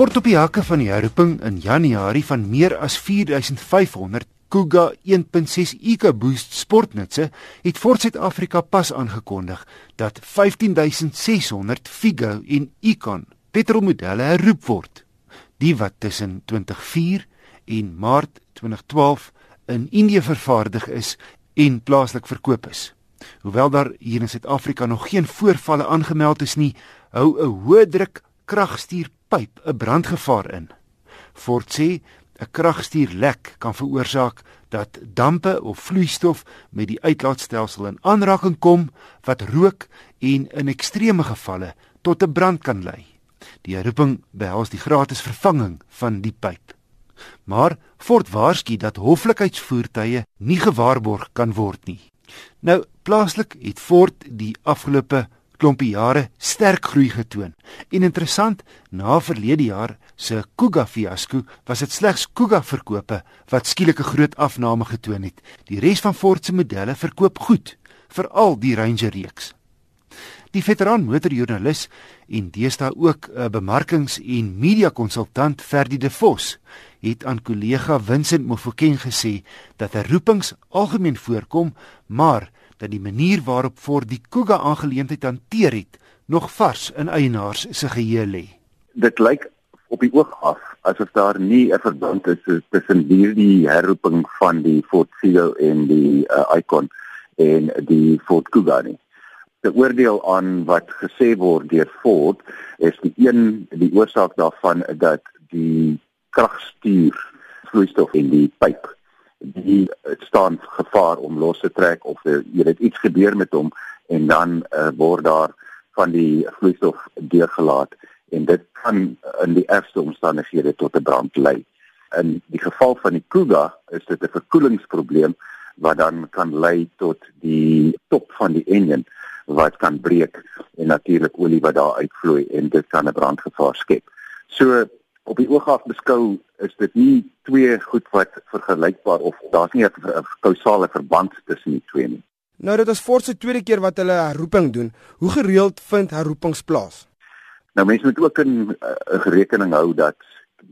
Kort op die hakke van die herroeping in Januarie van meer as 4500 Kuga 1.6 EcoBoost sportnutse het Ford Suid-Afrika pas aangekondig dat 15600 Figo en Econ petrolmodelle herroep word. Die wat tussen 2004 en Maart 2012 in Indië vervaardig is en plaaslik verkoop is. Hoewel daar hier in Suid-Afrika nog geen voorvalle aangemeld is nie, hou 'n hoë druk kragstuurpyp 'n brandgevaar in. Ford sê 'n kragstuurlek kan veroorsaak dat dampe of vloeistof met die uitlaatstelsel in aanraking kom wat rook en in ekstreme gevalle tot 'n brand kan lei. Die roeping behels die gratis vervanging van die pyp. Maar Ford waarsku dat hoflikheidsvoertuie nie gewaarborg kan word nie. Nou plaaslik het Ford die afgelope klompie jare sterk groei getoon. En interessant, na verlede jaar se Kuga fiasco was dit slegs Kuga verkope wat skielik 'n groot afname getoon het. Die res van Ford se modelle verkoop goed, veral die Ranger reeks. Die veteran motorjoernalis en deesdae ook 'n bemarkings- en media-konsultant Ferdi De Vos het aan kollega Vincent Mofokeng gesê dat herroepings algemeen voorkom, maar dat die manier waarop voor die Kuga aangeleentheid hanteer het nog vars in eienaars se geheue lê. Dit lyk op die oog af asof daar nie 'n verband is tussen hierdie herroeping van die Ford Figo en die uh, Icon en die Ford Kuga nie. Die oordeel aan wat gesê word deur Ford is die een die oorsaak daarvan dat die kragstuur vloeistof in die pyp die staan gevaar om los te trek of uh, jy weet iets gebeur met hom en dan uh, word daar van die vloeistof deurgelaat en dit kan in die ergste omstandighede tot 'n brand lei. In die geval van die Kuga is dit 'n verkoelingsprobleem wat dan kan lei tot die top van die enjin wat kan breek en natuurlik olie wat daar uitvloei en dit kan 'n brandgevaar skep. So op die oog af beskou is dit nie twee goed wat vergelykbaar of daar's nie 'n kausale verband tussen die twee nie. Nou dit is voor se tweede keer wat hulle herroeping doen. Hoe gereeld vind herroepings plaas? Nou mense moet ook in uh, rekening hou dat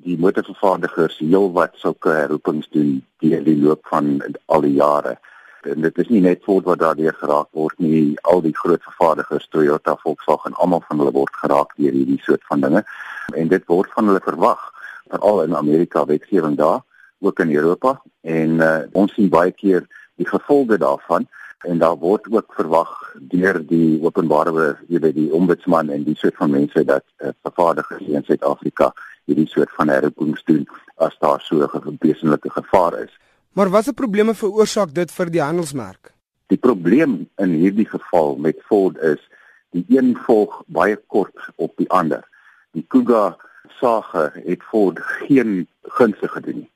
die motorvervaardigers heelwat sulke herroepings doen deur die loop van al die jare. En dit is nie net Ford wat daardeur geraak word nie, al die groot vervaardigers, Toyota, Volkswagen, almal van hulle word geraak deur hierdie soort van dinge. En dit word van hulle verwag veral in Amerika wetgewing daar ook in Europa. En uh, ons sien baie keer die gevolge daarvan. En daar word ook verwag deur die openbare jy weet die ombudsman en die soort van mense dat uh, vervaardigers in Suid-Afrika hierdie soort van herroepings doen as daar so 'n besenlike gevaar is. Maar watse probleme veroorsaak dit vir die handelsmerk? Die probleem in hierdie geval met Ford is die een volg baie kort op die ander die Kuga sage het Ford geen gunste gedoen nie.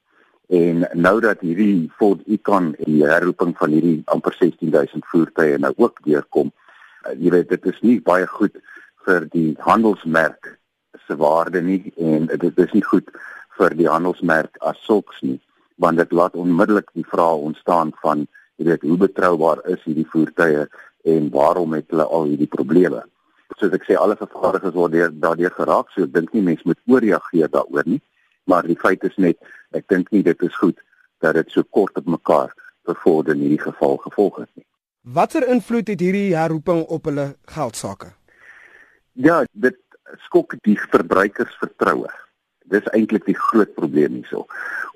En nou dat hierdie Ford Icon die herroeping van hierdie amper 16000 voertuie nou ook deurkom, eh, jy weet dit is nie baie goed vir die handelsmerk se waarde nie en dit is nie goed vir die handelsmerk as sulks nie, want dit laat onmiddellik die vraag ontstaan van jy weet hoe betroubaar is hierdie voertuie en waarom het hulle al hierdie probleme? soos ek sê alle vervaardigers word deur daardeur geraak so ek dink nie mense moet ooreageer daaroor nie maar die feit is net ek dink nie dit is goed dat dit so kort op mekaar bevorder in hierdie geval gevolg het nie. Watter invloed het hierdie herroeping op hulle geldsaake? Ja dit skok die verbruikersvertroue dis eintlik die groot probleem hierso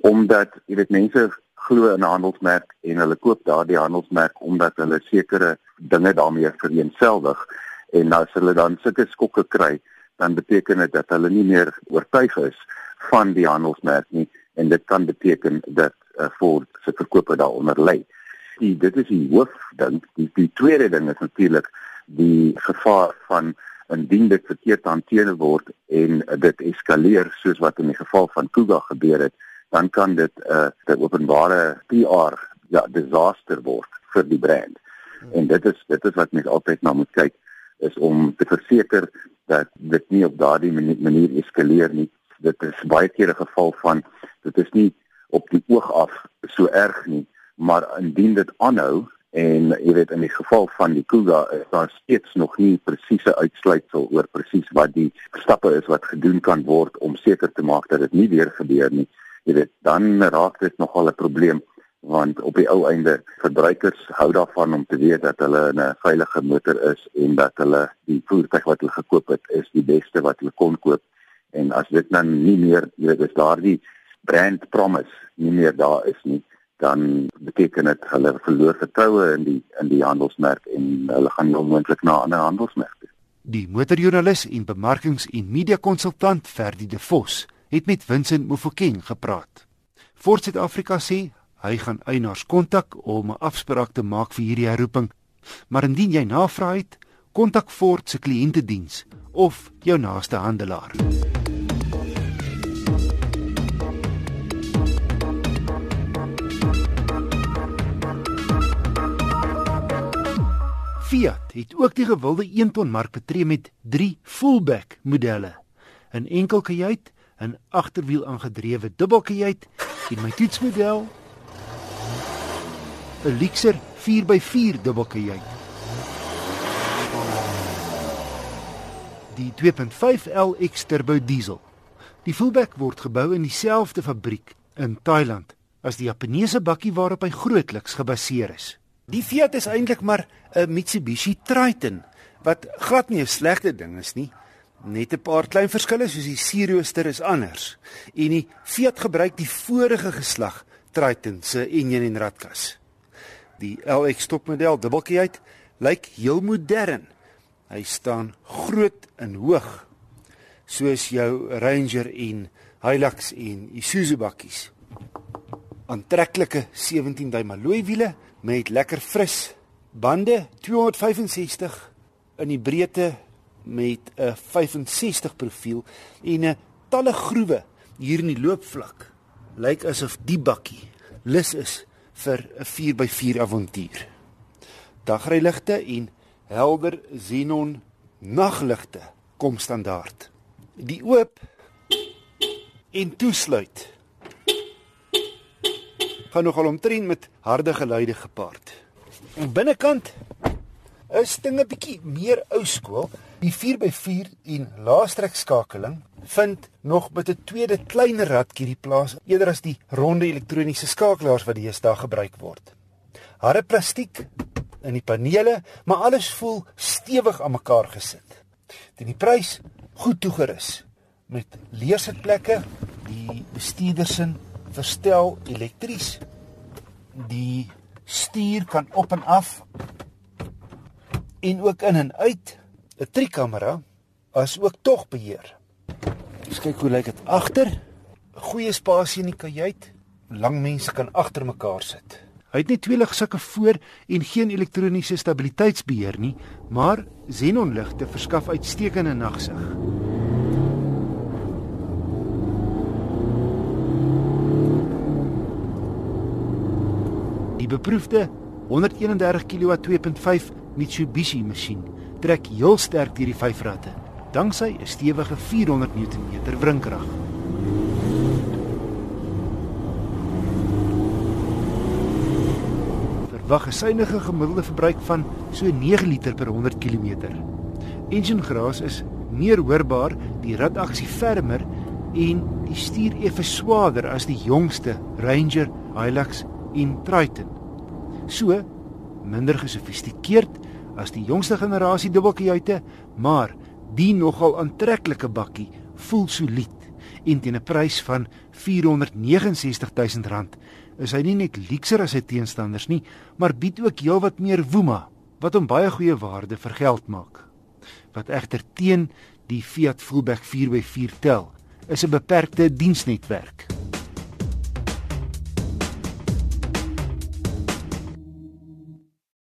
omdat jy weet mense glo in 'n handelsmerk en hulle koop daardie handelsmerk omdat hulle sekere dinge daarmee vereenselwig en as hulle dan sulke skokke kry, dan beteken dit dat hulle nie meer oortuig is van die handelsmerk nie en dit kan beteken dat uh, Ford se verkope daaronder lê. Dit is die hoofding. Die, die tweede ding is natuurlik die gevaar van indien dit verkeerd hanteer word en dit eskaleer soos wat in die geval van Kuga gebeur het, dan kan dit 'n uh, 'n openbare PR ja disaster word vir die brand. En dit is dit is wat mens altyd na moet kyk is om te verseker dat dit nie op daardie manier eskaleer nie. Dit is baie keer 'n geval van dit is nie op die oog af so erg nie, maar indien dit aanhou En jy weet in die geval van die Kuga is daar steeds nog nie presiese uitsluitsel oor presies wat die stappe is wat gedoen kan word om seker te maak dat dit nie weer gebeur nie. Jy weet dan raak dit nogal 'n probleem want op die ou einde verbruikers hou daarvan om te weet dat hulle 'n veilige motor is en dat hulle die voertuig wat hulle gekoop het is die beste wat hulle kon koop en as dit dan nie meer jy weet is daardie brand promise nie meer daar is nie dan beteken dit hulle verloor vertroue in die in die handelsmerk en hulle gaan onmoontlik na ander handelsmerke. Die motorjoernalis en bemarkings- en media-konsultant Ferdi De Vos het met Vincent Mofokeng gepraat. Ford Suid-Afrika sê hy gaan eienaars kontak om 'n afspraak te maak vir hierdie herroeping. Maar indien jy navraag het, kontak Ford se kliëntediens of jou naaste handelaar. Fiat het ook die gewilde 1 ton mark betree met 3 fullback modelle. 'n Enkel kajuit, 'n agterwiel aangedrewe dubbelkajuit en my toetsmodel 'n Lexer 4x4 dubbelkajuit. Die 2.5 LX turbo diesel. Die fullback word gebou in dieselfde fabriek in Thailand as die Japaneese bakkie waarop hy grootliks gebaseer is. Die Fiat is eintlik maar 'n Mitsubishi Triton wat glad nie 'n slegte ding is nie. Net 'n paar klein verskille soos die sierrooster is anders en die Fiat gebruik die vorige geslag Triton se enjin en radkas. Die LX topmodel dubbelkieuit lyk heel modern. Hy staan groot en hoog soos jou Ranger en Hilux en Isuzu bakkies. Aantreklike 17 duim alloy wiele met lekker fris bande 265 in die breedte met 'n 65 profiel en 'n talle groewe hier in die loopvlak. Lyk asof die bakkie lus is vir 'n 4x4 avontuur. Dagryligte en helder xenon nagligte kom standaard. Die oop en toesluit gaan nogal omtrent met harde geluide gepaard. En binnekant is dinge bietjie meer ou skool. Die 4x4 en laastrek skakeling vind nog met 'n tweede kleiner radkie die plaas eerder as die ronde elektroniese skakelaars wat deesdae gebruik word. Harde plastiek in die panele, maar alles voel stewig aan mekaar gesit. Teen die prys goed toegerus met leersitplekke, die bestuurdersin verstel elektries. Die stuur kan op en af en ook in en uit 'n trikamera as ook togbeheer. Ons kyk hoe lyk dit agter. Goeie spasie in die kajuit. Lang mense kan agter mekaar sit. Hy het net twee ligsakke voor en geen elektroniese stabiliteitsbeheer nie, maar xenonligte verskaf uitstekende nagsig. Die beproefde 131 kW 2.5 Mitsubishi masjien trek heel sterk deur die vyf ratte danksy 'n stewige 400 Nm wrinkrag. Verwag 'n suiwige gemiddelde verbruik van so 9 liter per 100 km. Engine geraas is meer hoorbaar, die radaksie fermer en die stuur effe swaarder as die jongste Ranger, Hilux en Triton. So minder gesofistikeerd as die jongste generasie dubbelkajuite, maar die nogal aantreklike bakkie voel solied en teen 'n prys van R469 000 is hy nie net luukser as sy teenstanders nie, maar bied ook heelwat meer woema wat hom baie goeie waarde vir geld maak. Wat egter teen die Fiat Fullback 4x4 tel, is 'n beperkte diensnetwerk.